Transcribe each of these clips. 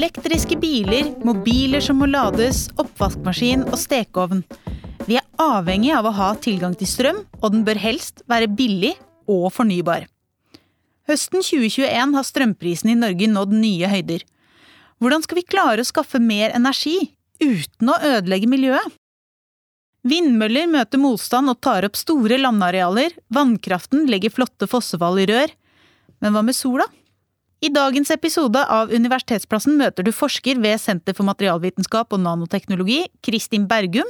Elektriske biler, mobiler som må lades, oppvaskmaskin og stekeovn. Vi er avhengig av å ha tilgang til strøm, og den bør helst være billig og fornybar. Høsten 2021 har strømprisen i Norge nådd nye høyder. Hvordan skal vi klare å skaffe mer energi uten å ødelegge miljøet? Vindmøller møter motstand og tar opp store landarealer, vannkraften legger flotte fossefall i rør. Men hva med sola? I dagens episode av Universitetsplassen møter du forsker ved Senter for materialvitenskap og nanoteknologi, Kristin Bergum,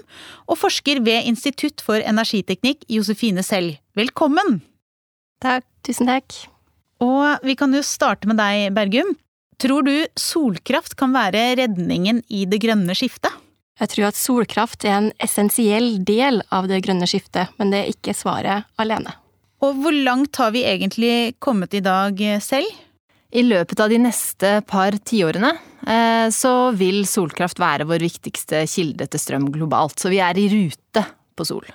og forsker ved Institutt for energiteknikk, Josefine Selv. Velkommen! Takk. Tusen takk. Og vi kan jo starte med deg, Bergum. Tror du solkraft kan være redningen i det grønne skiftet? Jeg tror at solkraft er en essensiell del av det grønne skiftet, men det er ikke svaret alene. Og hvor langt har vi egentlig kommet i dag selv? I løpet av de neste par tiårene eh, så vil solkraft være vår viktigste kilde til strøm globalt. Så vi er i rute på sol.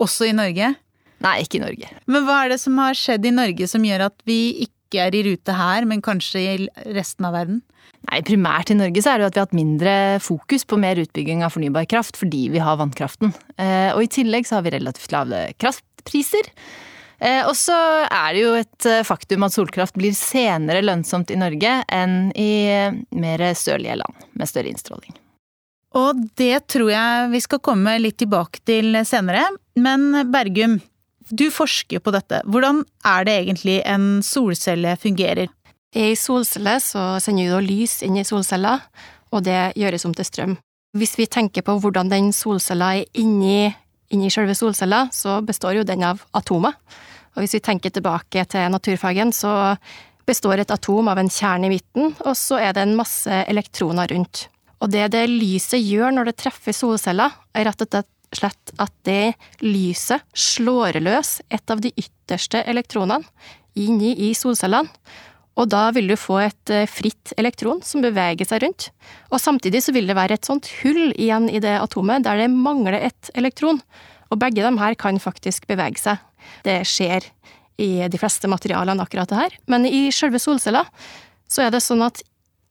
Også i Norge? Nei, ikke i Norge. Men hva er det som har skjedd i Norge som gjør at vi ikke er i rute her, men kanskje i resten av verden? Nei, Primært i Norge så er det jo at vi har hatt mindre fokus på mer utbygging av fornybar kraft fordi vi har vannkraften. Eh, og i tillegg så har vi relativt lave kraftpriser. Eh, og så er det jo et eh, faktum at solkraft blir senere lønnsomt i Norge enn i eh, mer sørlige land med større innstråling. Og det tror jeg vi skal komme litt tilbake til senere. Men Bergum, du forsker jo på dette. Hvordan er det egentlig en solcelle fungerer? I solcelle så sender du lys inn i solcella, og det gjøres om til strøm. Hvis vi tenker på hvordan den solcella er inni, inni selve solcella, så består jo den av atomer. Og hvis vi tenker tilbake til naturfagen, så består et atom av en kjerne i midten, og så er det en masse elektroner rundt. Og det det lyset gjør når det treffer solceller, er rett og slett at det lyset slår løs et av de ytterste elektronene inni i solcellene. Og da vil du få et eh, fritt elektron som beveger seg rundt. Og samtidig så vil det være et sånt hull igjen i det atomet der det mangler et elektron. Og begge de her kan faktisk bevege seg. Det skjer i de fleste materialene, akkurat det her. Men i selve solcella så er det sånn at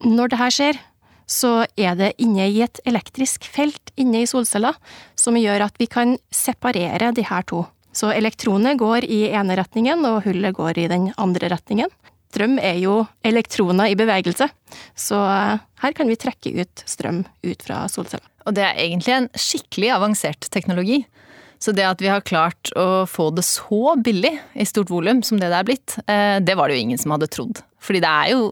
når det her skjer, så er det inne i et elektrisk felt inne i solcella som gjør at vi kan separere de her to. Så elektronet går i ene retningen, og hullet går i den andre retningen. Strøm er jo elektroner i bevegelse, så her kan vi trekke ut strøm ut fra solcella. Og det er egentlig en skikkelig avansert teknologi. Så det at vi har klart å få det så billig i stort volum som det det er blitt, eh, det var det jo ingen som hadde trodd. Fordi det er jo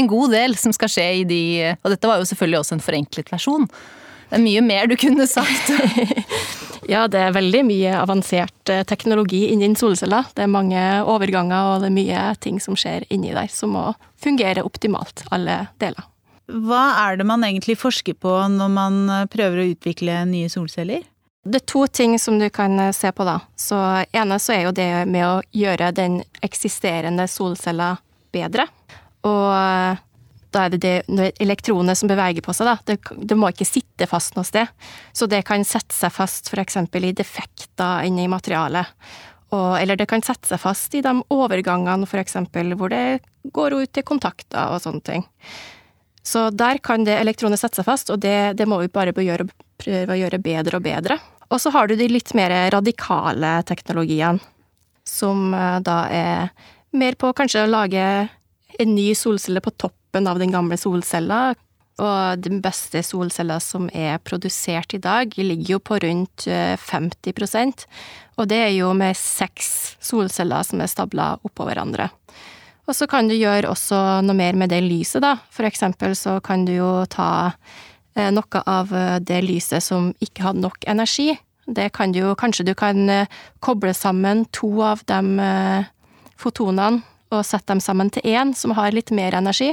en god del som skal skje i de Og dette var jo selvfølgelig også en forenklet versjon. Det er mye mer du kunne sagt. ja, det er veldig mye avansert eh, teknologi innen solceller. Det er mange overganger og det er mye ting som skjer inni der som må fungere optimalt, alle deler. Hva er det man egentlig forsker på når man eh, prøver å utvikle nye solceller? Det er to ting som du kan eh, se på, da. Så ene så er jo det med å gjøre den eksisterende solcella bedre. Og da er det det elektronet som beveger på seg, da. Det, det, må ikke sitte fast noe sted. Så det kan sette seg fast f.eks. i defekter inne i materialet. Og, eller det kan sette seg fast i de overgangene f.eks. hvor det går ut til kontakter og sånne ting. Så der kan det elektronet sette seg fast, og det, det må vi bare gjøre, prøve å gjøre bedre og bedre. Og så har du de litt mer radikale teknologiene, som eh, da er mer på kanskje å lage en ny solcelle på toppen av den gamle solcella. Og den beste solcella som er produsert i dag, ligger jo på rundt 50 eh, og det er jo med seks solceller som er stabla oppå hverandre. Og så kan du gjøre også noe mer med det lyset, da. For eksempel så kan du jo ta eh, noe av eh, det lyset som ikke hadde nok energi. Det kan du jo Kanskje du kan koble sammen to av de fotonene og sette dem sammen til én som har litt mer energi.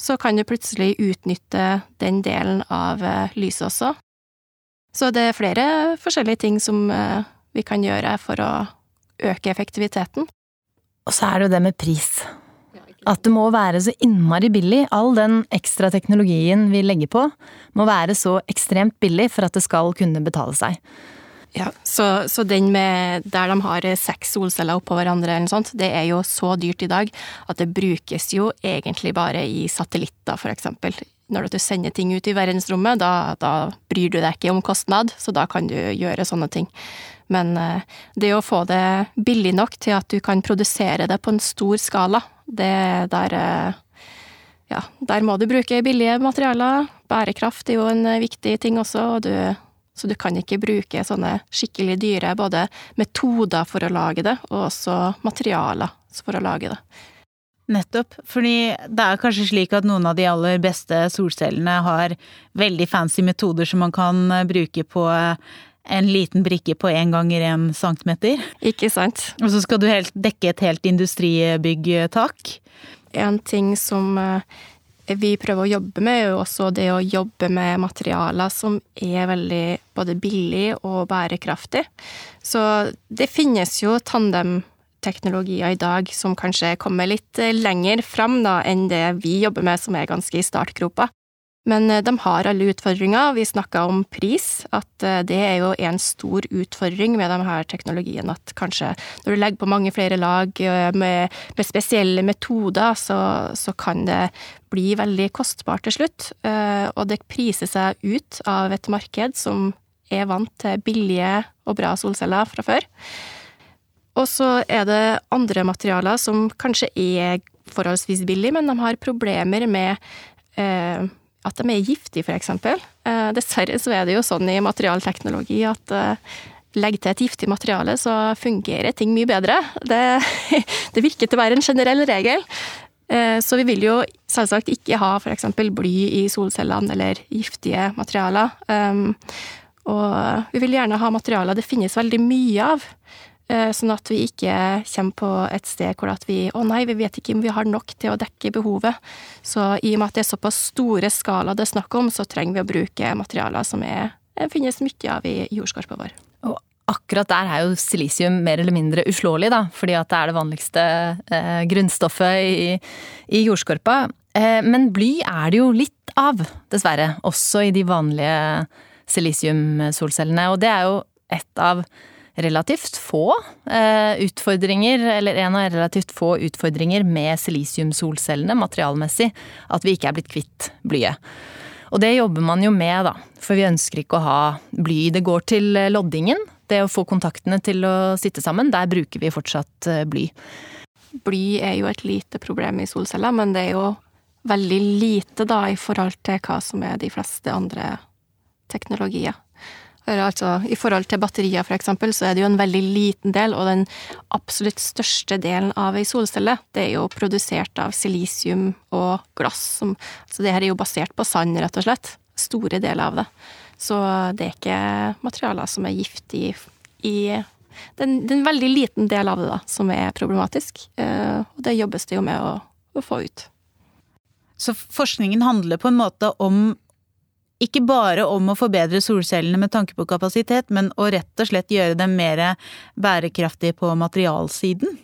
Så kan du plutselig utnytte den delen av lyset også. Så det er flere forskjellige ting som vi kan gjøre for å øke effektiviteten. Og så er det jo det med pris. At det må være så innmari billig. All den ekstra teknologien vi legger på, må være så ekstremt billig for at det skal kunne betale seg. Ja, så, så den med der de har seks solceller oppå hverandre, eller noe sånt, det er jo så dyrt i dag at det brukes jo egentlig bare i satellitter, for eksempel. når du sender ting ut i verdensrommet, da, da bryr du deg ikke om kostnad, så da kan du gjøre sånne ting. Men eh, det å få det billig nok til at du kan produsere det på en stor skala, det der eh, Ja, der må du bruke billige materialer. Bærekraft er jo en eh, viktig ting også, og du så du kan ikke bruke sånne skikkelig dyre både metoder for å lage det, og også materialer for å lage det. Nettopp. Fordi det er kanskje slik at noen av de aller beste solcellene har veldig fancy metoder som man kan bruke på en liten brikke på én ganger én centimeter. Ikke sant. Og så skal du helt dekke et helt industribyggtak. En ting som eh, vi prøver å jobbe med, er jo også det å jobbe med materialer som er veldig både billig og bærekraftig. Så det finnes jo tandemteknologier i dag som kanskje kommer litt lenger fram da, enn det vi jobber med, som er ganske i startgropa. Men eh, de har alle utfordringer. Vi snakka om pris, at eh, det er jo en stor utfordring med de her teknologiene. At kanskje når du legger på mange flere lag eh, med, med spesielle metoder, så, så, kan det bli veldig kostbart til slutt. Og det priser seg ut av et marked som er vant til billige og bra solceller fra før. Og så er det andre materialer som kanskje er forholdsvis billige, men de har problemer med eh, at de er giftige, eksempel. Eh, dessverre så er det jo sånn i materialteknologi at eh, legg til et giftig materiale, så fungerer ting mye bedre. Det, det virker til å være en generell regel. Eh, så vi vil jo selvsagt ikke ha f.eks. bly i solcellene eller giftige materialer. Og vi vil gjerne ha materialer det finnes veldig mye av. Eh, sånn at vi ikke kommer på et sted hvor at vi å nei, vi vet ikke om vi har nok til å dekke behovet. Så i og med at det er såpass store skala det er snakk om, så trenger vi å bruke materialer som er, eh, finnes mye av i jordskorpa vår. Og akkurat der er jo silisium mer eller mindre uslåelig, da, fordi at det er det vanligste eh, grunnstoffet i, i jordskorpa. Eh, men bly er det jo litt av, dessverre, også i de vanlige silisiumsolcellene. Og det er jo et av relativt få eh, utfordringer, eller en av relativt få utfordringer med silisiumsolcellene materialmessig, at vi ikke er blitt kvitt blyet. Og det jobber man jo med, da, for vi ønsker ikke å ha bly. Det går til loddingen, det å få kontaktene til å sitte sammen. Der bruker vi fortsatt eh, bly. Bly er jo et lite problem i solceller, men det er jo veldig lite da i forhold til hva som er de fleste andre teknologier. Altså, I forhold til batterier, eksempel, så er det jo en veldig liten del, og den absolutt største delen av ei solcelle, det er jo produsert av silisium og glass. Som, så det her er jo basert på sand, rett og slett. Store deler av det. Så det er ikke materialer som er giftige i det er en veldig liten del av det da, som er problematisk, eh, og det jobbes det jo med å, å få ut. Så forskningen handler på en måte om ikke bare om å forbedre solcellene med tanke på kapasitet, men å rett og slett gjøre dem mer bærekraftige på materialsiden?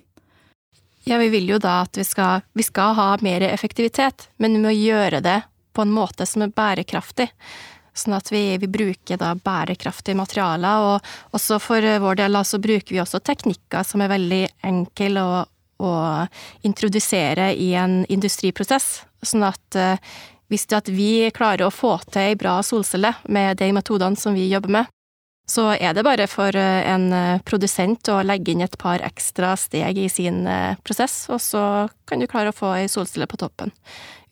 Ja, vi vil jo da at vi skal, vi skal ha mer effektivitet, men vi må gjøre det på en måte som er bærekraftig. Sånn at vi, vi bruker da bærekraftige materialer, og også for vår del så bruker vi også teknikker som er veldig enkle å, å introdusere i en industriprosess. Sånn at hvis det at vi klarer å få til ei bra solcelle med de metodene som vi jobber med, så er det bare for eh, en eh, produsent å legge inn et par ekstra steg i sin eh, prosess, og så kan du klare å få ei solcelle på toppen.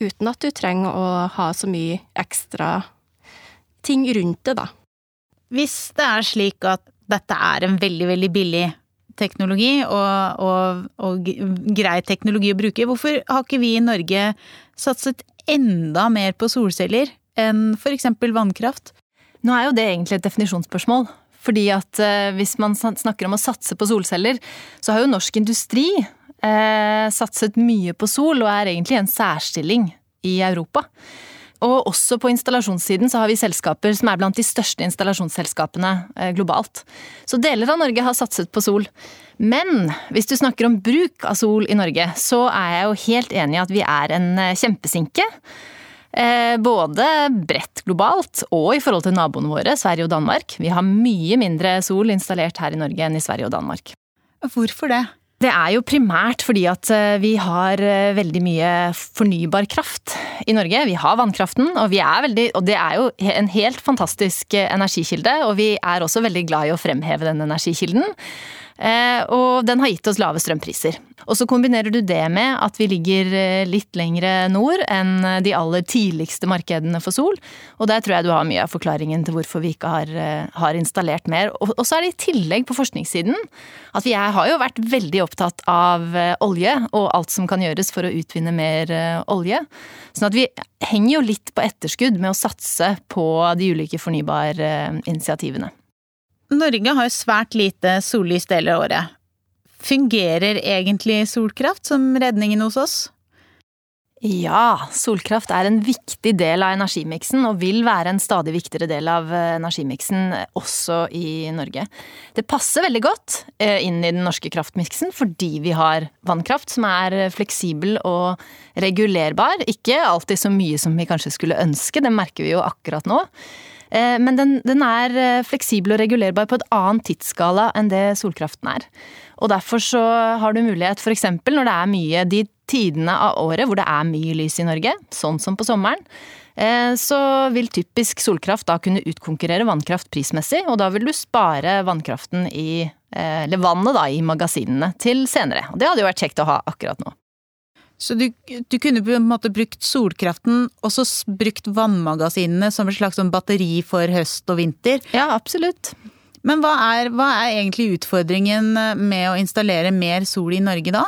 Uten at du trenger å ha så mye ekstra ting rundt det, da. Hvis det er slik at dette er en veldig, veldig billig teknologi og, og, og grei teknologi å bruke, hvorfor har ikke vi i Norge satset enda mer på solceller enn f.eks. vannkraft? Nå er jo det egentlig et definisjonsspørsmål. Fordi at eh, hvis man snakker om å satse på solceller, så har jo norsk industri eh, satset mye på sol, og er egentlig en særstilling i Europa. Og også på installasjonssiden så har vi selskaper som er blant de største installasjonsselskapene eh, globalt. Så deler av Norge har satset på sol. Men hvis du snakker om bruk av sol i Norge, så er jeg jo helt enig i at vi er en eh, kjempesinke. Eh, både bredt globalt og i forhold til naboene våre, Sverige og Danmark. Vi har mye mindre sol installert her i Norge enn i Sverige og Danmark. Hvorfor det? Det er jo primært fordi at eh, vi har eh, veldig mye fornybar kraft i Norge. Vi har vannkraften, og, veldig, og, det er jo en helt fantastisk eh, energikilde. Og vi er også veldig glad i å fremheve den energikilden. Eh, og den har gitt oss lave strømpriser. Og så kombinerer du det med at vi ligger eh, litt lengre nord enn de aller tidligste markedene for sol. Og der tror jeg du har mye av forklaringen til hvorfor vi ikke har, eh, har installert mer. Og, så er det i tillegg på forskningssiden at vi har jo vært veldig opptatt av olje og alt som kan gjøres for å utvinne mer olje. Sånn at vi henger jo litt på etterskudd med å satse på de ulike fornybarinitiativene. Norge har svært lite sollys deler av året. Fungerer egentlig solkraft som redningen hos oss? Ja, solkraft er en viktig del av energimiksen, og vil være en stadig viktigere del av eh, energimiksen også i Norge. Det passer veldig godt eh, inn i den norske kraftmiksen fordi vi har vannkraft som er fleksibel og regulerbar. Ikke alltid så mye som vi kanskje skulle ønske, det merker vi jo akkurat nå. Eh, men den, den, er eh, fleksibel og regulerbar på et annet tidsskala enn det solkraften er. Og derfor så har du mulighet f.eks. når det er mye de tidene av året hvor det er mye lys i Norge, sånn som på sommeren, eh, så vil typisk solkraft da kunne utkonkurrere vannkraft prismessig, og da vil du spare vannkraften i eller vannet da, i magasinene til senere. Og det hadde jo vært kjekt å ha akkurat nå. Så du, du, kunne på en måte brukt solkraften og så brukt vannmagasinene som et slags sånn batteri for høst og vinter? Ja, absolutt. Men hva er, hva er egentlig utfordringen med å installere mer sol i Norge da?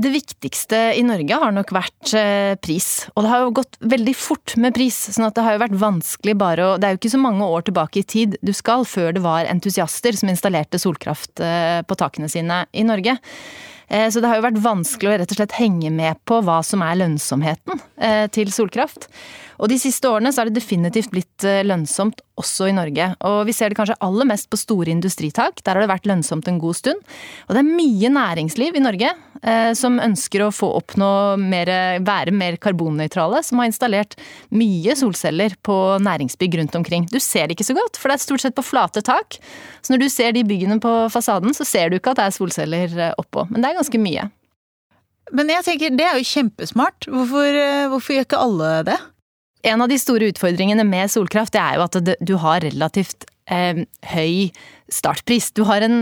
Det viktigste i Norge har nok vært eh, pris. Og det har jo gått veldig fort med pris. sånn at det har jo vært vanskelig bare å Det er jo ikke så mange år tilbake i tid du skal før det var entusiaster som installerte solkraft eh, på takene sine i Norge. Eh, så det har jo vært vanskelig å rett og slett henge med på hva som er lønnsomheten eh, til solkraft. Og de siste årene så er det definitivt blitt eh, lønnsomt også i Norge. Og vi ser det kanskje aller mest på store industritak. Der har det vært lønnsomt en god stund. Og det er mye næringsliv i Norge eh, som ønsker å få oppnå mer, være mer karbonnøytrale, som har installert mye solceller på næringsbygg rundt omkring. Du ser det ikke så godt, for det er stort sett på flate tak. Så når du ser de byggene på fasaden, så ser du ikke at det er solceller eh, oppå. Men det er ganske mye. Men jeg tenker, det er jo kjempesmart. Hvorfor, hvorfor gjør ikke alle det? En av de store utfordringene med solkraft det er jo at du har relativt eh, høy startpris. Du, en,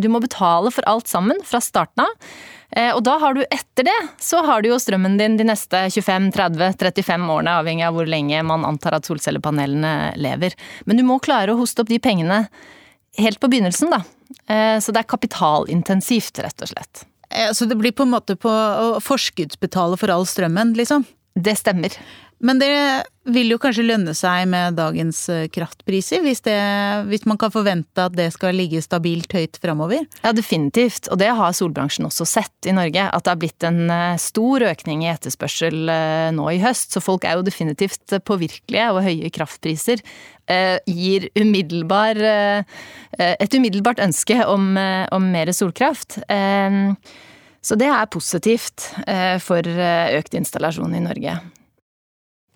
du, må betale for alt sammen fra starten av. Eh, og da har du etter det, så har du jo strømmen din de neste 25-30-35 årene, avhengig av hvor lenge man antar at solcellepanelene lever. Men du må klare å hoste opp de pengene helt på begynnelsen, da. Eh, så det er kapitalintensivt, rett og slett. Eh, så det blir på en måte på å forskuddsbetale for all strømmen, liksom? Det stemmer. Men det vil jo kanskje lønne seg med dagens eh, kraftpriser, hvis, det, hvis, man kan forvente at det skal ligge stabilt høyt framover? Ja, definitivt. Og det har solbransjen også sett i Norge. At det har blitt en eh, stor økning i etterspørsel eh, nå i høst. Så folk er jo definitivt påvirkelige, og høye kraftpriser gir umiddelbar, et umiddelbart ønske om, om mer solkraft. Så det er positivt for økt installasjon i Norge.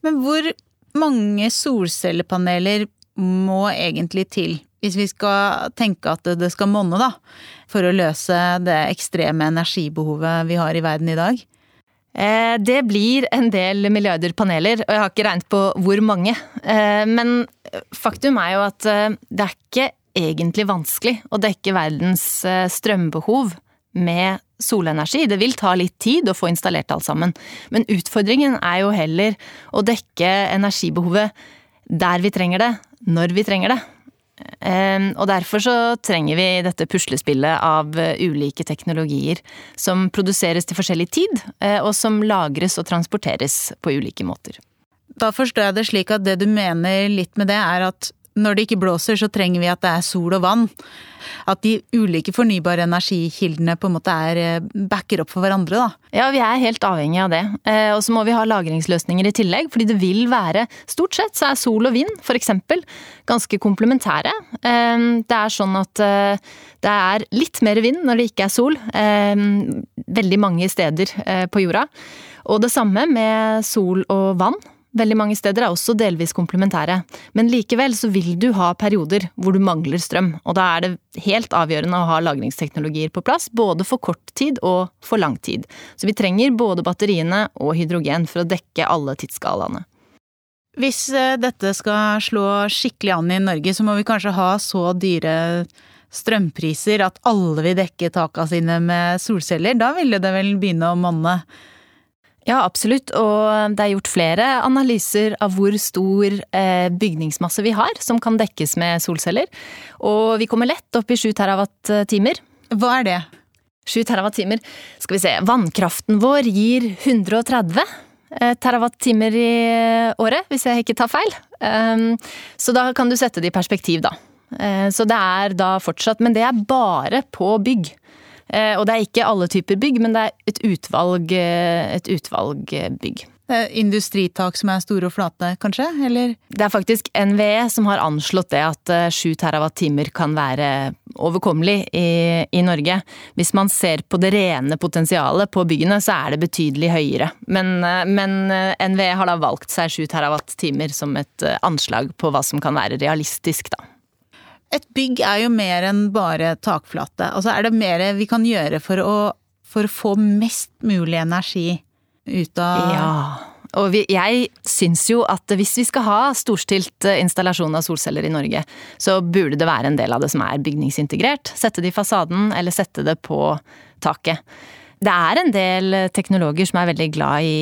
Men hvor mange solcellepaneler må egentlig til hvis vi skal tenke at det skal monne, da, for å løse det ekstreme energibehovet vi har i verden i dag? Eh, det blir en del milliarder paneler, og jeg har ikke regnet på hvor mange. Eh, men faktum er jo at eh, det er ikke egentlig vanskelig å dekke verdens strømbehov med solenergi. Det vil ta litt tid å få installert alt sammen. Men utfordringen er jo heller å dekke energibehovet der vi trenger det, når vi trenger det. Ehm, og derfor så trenger vi dette puslespillet av eh, ulike teknologier som produseres til forskjellig tid, eh, og som lagres og transporteres på ulike måter. Da forstår jeg det slik at det du mener litt med det, er at når det ikke blåser, så trenger vi at det er sol og vann. At de ulike fornybare energikildene på en måte er eh, backer opp for hverandre, da. Ja, vi er helt avhengig av det. Eh, og så må vi ha lagringsløsninger i tillegg, fordi det vil være Stort sett så er sol og vind, for eksempel, ganske komplementære. Eh, det er sånn at det er litt mer vind når det ikke er sol. Veldig mange steder på jorda. Og det samme med sol og vann. Veldig mange steder er også delvis komplementære. Men likevel så vil du ha perioder hvor du mangler strøm, og da er det helt avgjørende å ha lagringsteknologier på plass, både for kort tid og for lang tid. Så vi trenger både batteriene og hydrogen for å dekke alle tidsskalaene. Hvis eh, dette skal slå skikkelig an i Norge, så må vi kanskje ha så dyre strømpriser at alle vil dekke taka sine med solceller. Da ville det vel begynne å monne? Ja, absolutt, og det er gjort flere analyser av hvor stor eh, bygningsmasse vi har som kan dekkes med solceller. Og vi kommer lett opp i 7 terawatt-timer. Hva er det? 7 terawatt-timer. Skal vi se, vannkraften vår gir 130 eh, terawatt-timer i året, hvis jeg ikke tar feil. Um, så da kan du sette det i perspektiv, da. Så det er da fortsatt Men det er bare på bygg. Eh, og det er ikke alle typer bygg, men det er et utvalg, eh, et utvalg eh, bygg. Industritak som er store og flate, kanskje? Eller? Det er faktisk NVE som har anslått det at 7 TWh kan være overkommelig i, i, Norge. Hvis man ser på det rene potensialet på byggene, så er det betydelig høyere. Men, men NVE har da valgt seg 7 TWh som et anslag på hva som kan være realistisk, da. Et bygg er jo mer enn bare takflate. Altså er det mer vi kan gjøre for å, for å få mest mulig energi ut av Ja. Og vi, jeg syns jo at hvis vi skal ha storstilt eh, installasjon av solceller i Norge, så burde det være en del av det som er bygningsintegrert. Sette det i fasaden, eller sette det på taket. Det er en del teknologer som er veldig glad i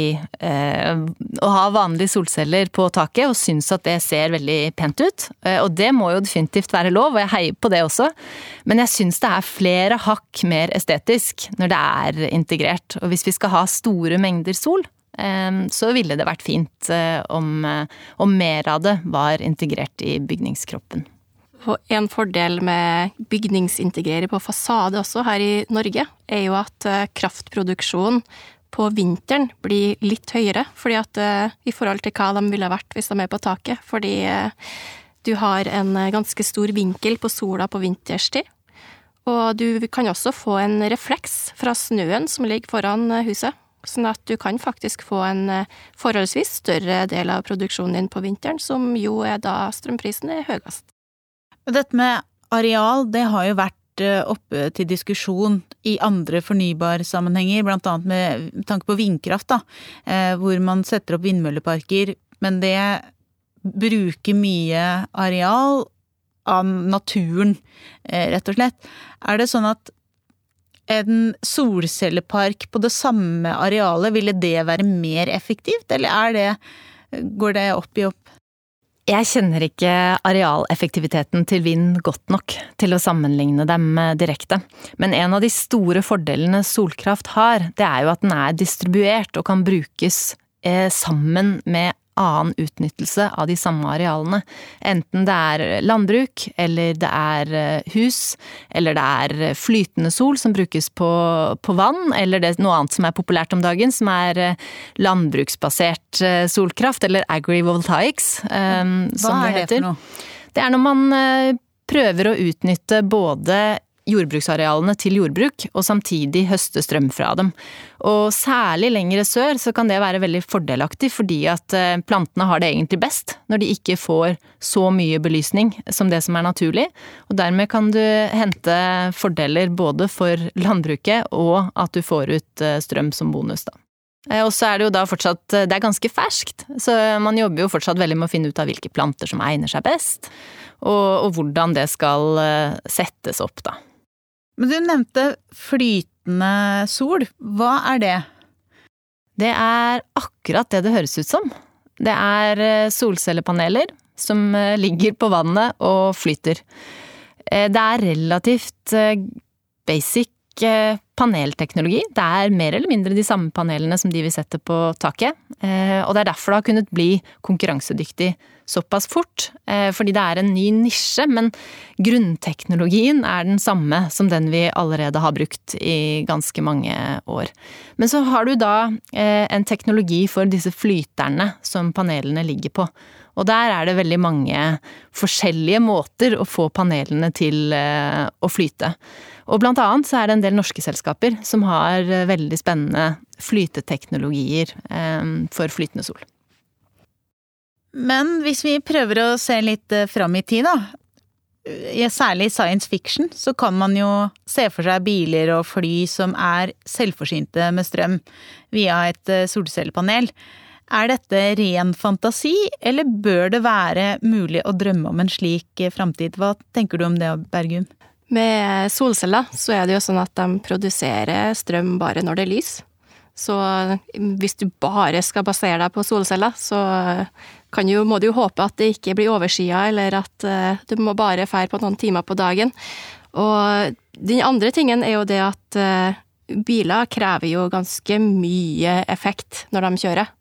eh, å ha vanlige solceller på taket, og syns at det ser veldig pent ut. Eh, og det må jo definitivt være lov, og jeg heier på det også. Men jeg syns det er flere hakk mer estetisk når det er integrert. Og hvis vi skal ha store mengder sol, eh, så ville det vært fint eh, om, eh, om mer av det var integrert i bygningskroppen. En fordel med bygningsintegrering på fasade også her i Norge, er jo at eh, kraftproduksjonen på vinteren blir litt høyere, fordi at eh, i forhold til hva de ville vært hvis de er på taket. Fordi eh, du har en ganske stor vinkel på sola på vinterstid. Og du kan også få en refleks fra snøen som ligger foran huset. Sånn at du kan faktisk få en forholdsvis større del av produksjonen din på vinteren, som jo er da strømprisen er høyest. Dette med areal, det har jo vært eh, oppe til diskusjon i andre fornybarsammenhenger, blant annet med tanke på vindkraft, da, eh, hvor man setter opp vindmølleparker, men det bruker mye areal av naturen, eh, rett og slett. Er det sånn at en solcellepark på det samme arealet, ville det være mer effektivt, eller er det Går det opp i opp? Jeg kjenner ikke arealeffektiviteten til vind godt nok til å sammenligne dem direkte, men en av de store fordelene solkraft har, det er jo at den er distribuert og kan brukes eh, sammen med annen utnyttelse av de samme arealene. Enten det er landbruk, eller det er eh, hus, eller det er flytende sol som brukes på, på vann, eller det er noe annet som er populært om dagen, som er eh, landbruksbasert eh, solkraft, eller agrivoltaics, som Hva er det for noe? Det er når man prøver å utnytte både jordbruksarealene til jordbruk, og samtidig høste strøm fra dem. Og særlig lengre sør så kan det være veldig fordelaktig, fordi at eh, plantene har det egentlig best når de ikke får så mye belysning som det som er naturlig. Og dermed kan du hente fordeler både for landbruket og at du får ut eh, strøm som bonus, da. Eh, og så er det jo da fortsatt Det er ganske ferskt, så man jobber jo fortsatt veldig med å finne ut av hvilke planter som egner seg best, og, og hvordan det skal settes opp, da. Men du nevnte flytende sol. Hva er det? Det er akkurat det det høres ut som. Det er eh, solcellepaneler som eh, ligger på vannet og flyter. Eh, det er relativt basic panelteknologi. Det er mer eller mindre de samme panelene som de vi setter på taket. Og det er derfor det har kunnet bli konkurransedyktig såpass fort, eh, fordi det er en ny nisje, men grunnteknologien er den samme som den vi allerede har brukt i ganske mange år. Men så har du da eh, en teknologi for disse flyterne som panelene ligger på. Og der er det veldig mange forskjellige måter å få panelene til eh, å flyte. Og blant annet så er det en del norske selskaper som har veldig spennende flyteteknologier for flytende sol. Men hvis vi prøver å se litt eh, fram i tid, da. Særlig i science fiction så kan man jo se for seg biler og fly som er selvforsynte med strøm via et eh, solcellepanel. Er dette ren fantasi, eller bør det være mulig å drømme om en slik eh, framtid? Hva tenker du om det, Bergum? Med solceller så er det jo sånn at de produserer strøm bare når det er lys. Så hvis du bare skal basere deg på solceller, så jo, må du jo håpe at det ikke blir overskya, eller at du må bare fære på noen timer på dagen. Og den andre tingen er jo det at biler krever jo ganske mye effekt når de kjører.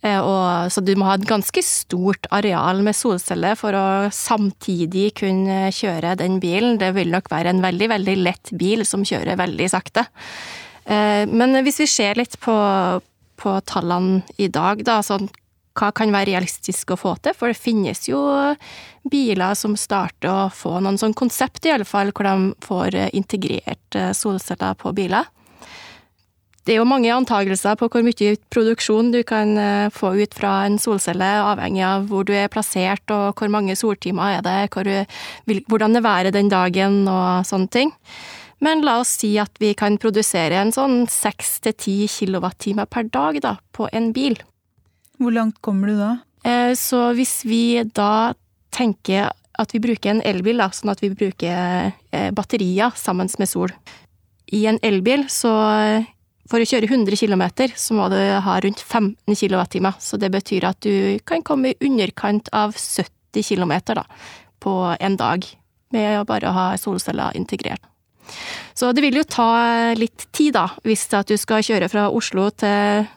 Uh, og, så du må ha et ganske stort areal med solceller for å samtidig kunne kjøre den bilen. Det vil nok være en veldig, veldig lett bil som kjører veldig sakte. Men hvis vi ser litt på, på tallene i dag, da, sånn hva kan være realistisk å få til, for det finnes jo biler som starter å få noen sånn konsept, i alle fall, hvor de får integrert eh, solceller på biler. Det er jo mange antakelser på hvor mye produksjon du kan eh, få ut fra en solcelle, avhengig av hvor du er plassert og hvor mange soltimer er det, hvor, hvordan det været den dagen og sånne ting. Men la oss si at vi kan produsere en sånn seks til ti kilowattime per dag da, på en bil. Hvor langt kommer du da? Eh, så hvis vi da tenker at vi bruker en elbil, da, sånn at vi bruker eh, batterier sammen med sol I en elbil, så for å kjøre 100 km, så må du ha rundt 15 kWt. Så det betyr at du kan komme i underkant av 70 km da, på en dag, med å bare ha solceller integrert. Så det vil jo ta litt tid, da, hvis du skal kjøre fra Oslo til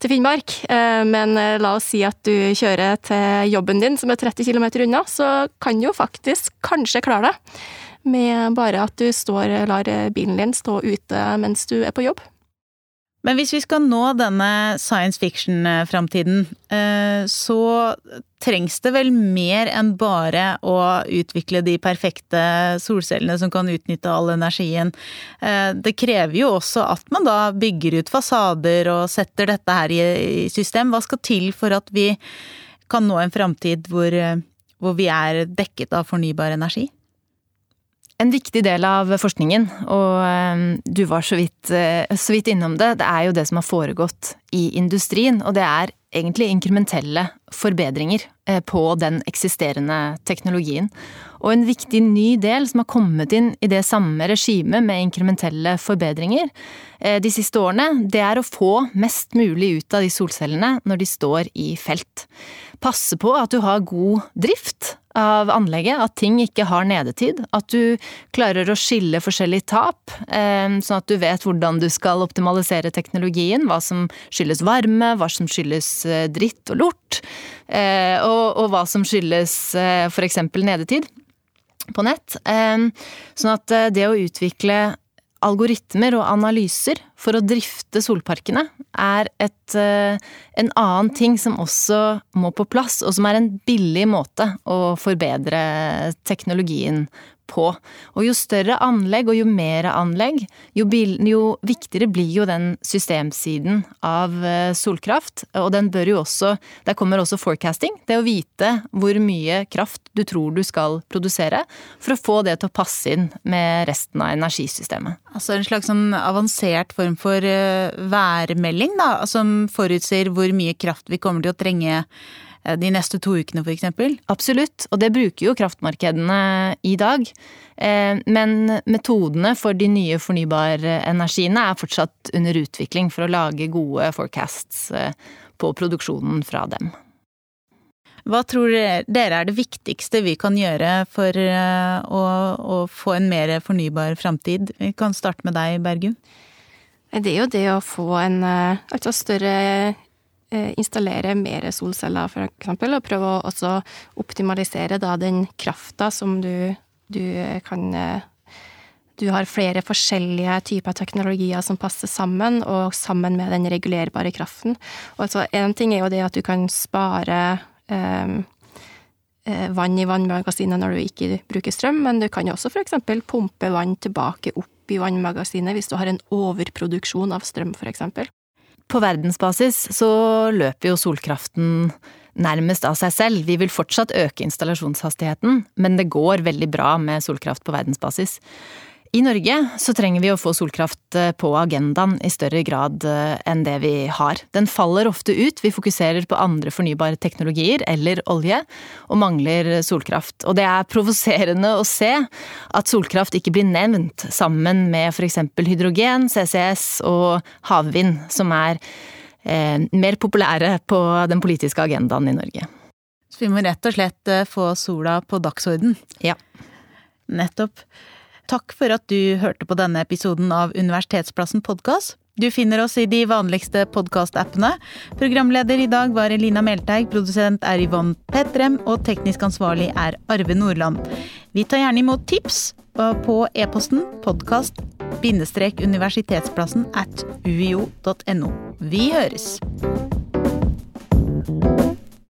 til Finnmark, eh, men eh, la oss si at du kjører til jobben din, som er 30 km unna, så kan du jo faktisk kanskje klare det. Med bare at du står, lar bilen din stå ute mens du er på jobb. Men hvis vi skal nå denne science fiction-framtiden, eh, så trengs det vel mer enn bare å utvikle de perfekte solcellene som kan utnytte all energien. Eh, det krever jo også at man da bygger ut fasader og setter dette her i system. Hva skal til for at vi kan nå en framtid hvor, eh, hvor vi er dekket av fornybar energi? En viktig del av forskningen, og ehm, du var så vidt, eh, så vidt, innom det, det er jo det som har foregått i industrien. Og det er egentlig inkrementelle forbedringer eh, på den eksisterende teknologien. Og en viktig ny del som har kommet inn i det samme regimet med inkrementelle forbedringer eh, de siste årene, det er å få mest mulig ut av de solcellene når de står i felt. Passe på at du har god drift av anlegget, at ting ikke har nedetid. At du klarer å skille forskjellige tap, eh, sånn at du vet hvordan du skal optimalisere teknologien. Hva som skyldes varme, hva som skyldes eh, dritt og lort, eh, og, hva som skyldes f.eks. nedetid på nett. Sånn at det å utvikle algoritmer og analyser for å drifte solparkene er et, eh, en annen ting som også må på plass, og som er en billig måte å forbedre teknologien på. Og jo større anlegg og jo mer anlegg, jo, bil, jo, viktigere blir jo den systemsiden av eh, solkraft. Og den bør jo også Der kommer også forecasting. Det å vite hvor mye kraft du tror du skal produsere, for å få det til å passe inn med resten av energisystemet. Altså en slags sånn avansert form for eh, værmelding, da, som forutsier hvor mye kraft vi kommer til å trenge Eh, de neste to ukene f.eks.? Absolutt, og det bruker jo kraftmarkedene i dag. Eh, men metodene for de nye fornybarenergiene er fortsatt under utvikling for å lage gode forecasts eh, på produksjonen fra dem. Hva tror dere er det viktigste vi kan gjøre for å, å få en mer fornybar framtid? Vi kan starte med deg, Bergum. Det er jo det å få en altså større Eh, installere mer solceller, eksempel, og prøve å også optimalisere da den krafta som du, du kan eh, du har flere forskjellige typer teknologier som passer sammen, og sammen med den regulerbare kraften. Og altså, ting er jo det at du kan spare eh vann i vannmagasinet når du ikke bruker strøm, men du kan jo også f.eks. pumpe vann tilbake opp i vannmagasinet hvis du har en overproduksjon av strøm, f.eks. På verdensbasis så løper jo solkraften nærmest av seg selv. Vi vil fortsatt øke installasjonshastigheten, men det går veldig bra med solkraft på verdensbasis. I Norge så trenger vi å få solkraft eh, på agendaen i større grad eh, enn det vi har. Den faller ofte ut, vi fokuserer på andre fornybare teknologier eller olje, og mangler solkraft. Og det er provoserende å se at solkraft ikke blir nevnt sammen med f.eks. hydrogen, CCS og havvind, som er eh, mer populære på den politiske agendaen i Norge. Så vi må rett og slett eh, få sola på dagsorden. Ja. Nettopp. Takk for at du hørte på denne episoden av Universitetsplassen podkast. Du finner oss i de vanligste podkastappene. Programleder i dag var Elina Melteig, produsent er Yvonne Petrem, og teknisk ansvarlig er Arve Nordland. Vi tar gjerne imot tips på e-posten podkast-universitetsplassen at uio.no. Vi høres!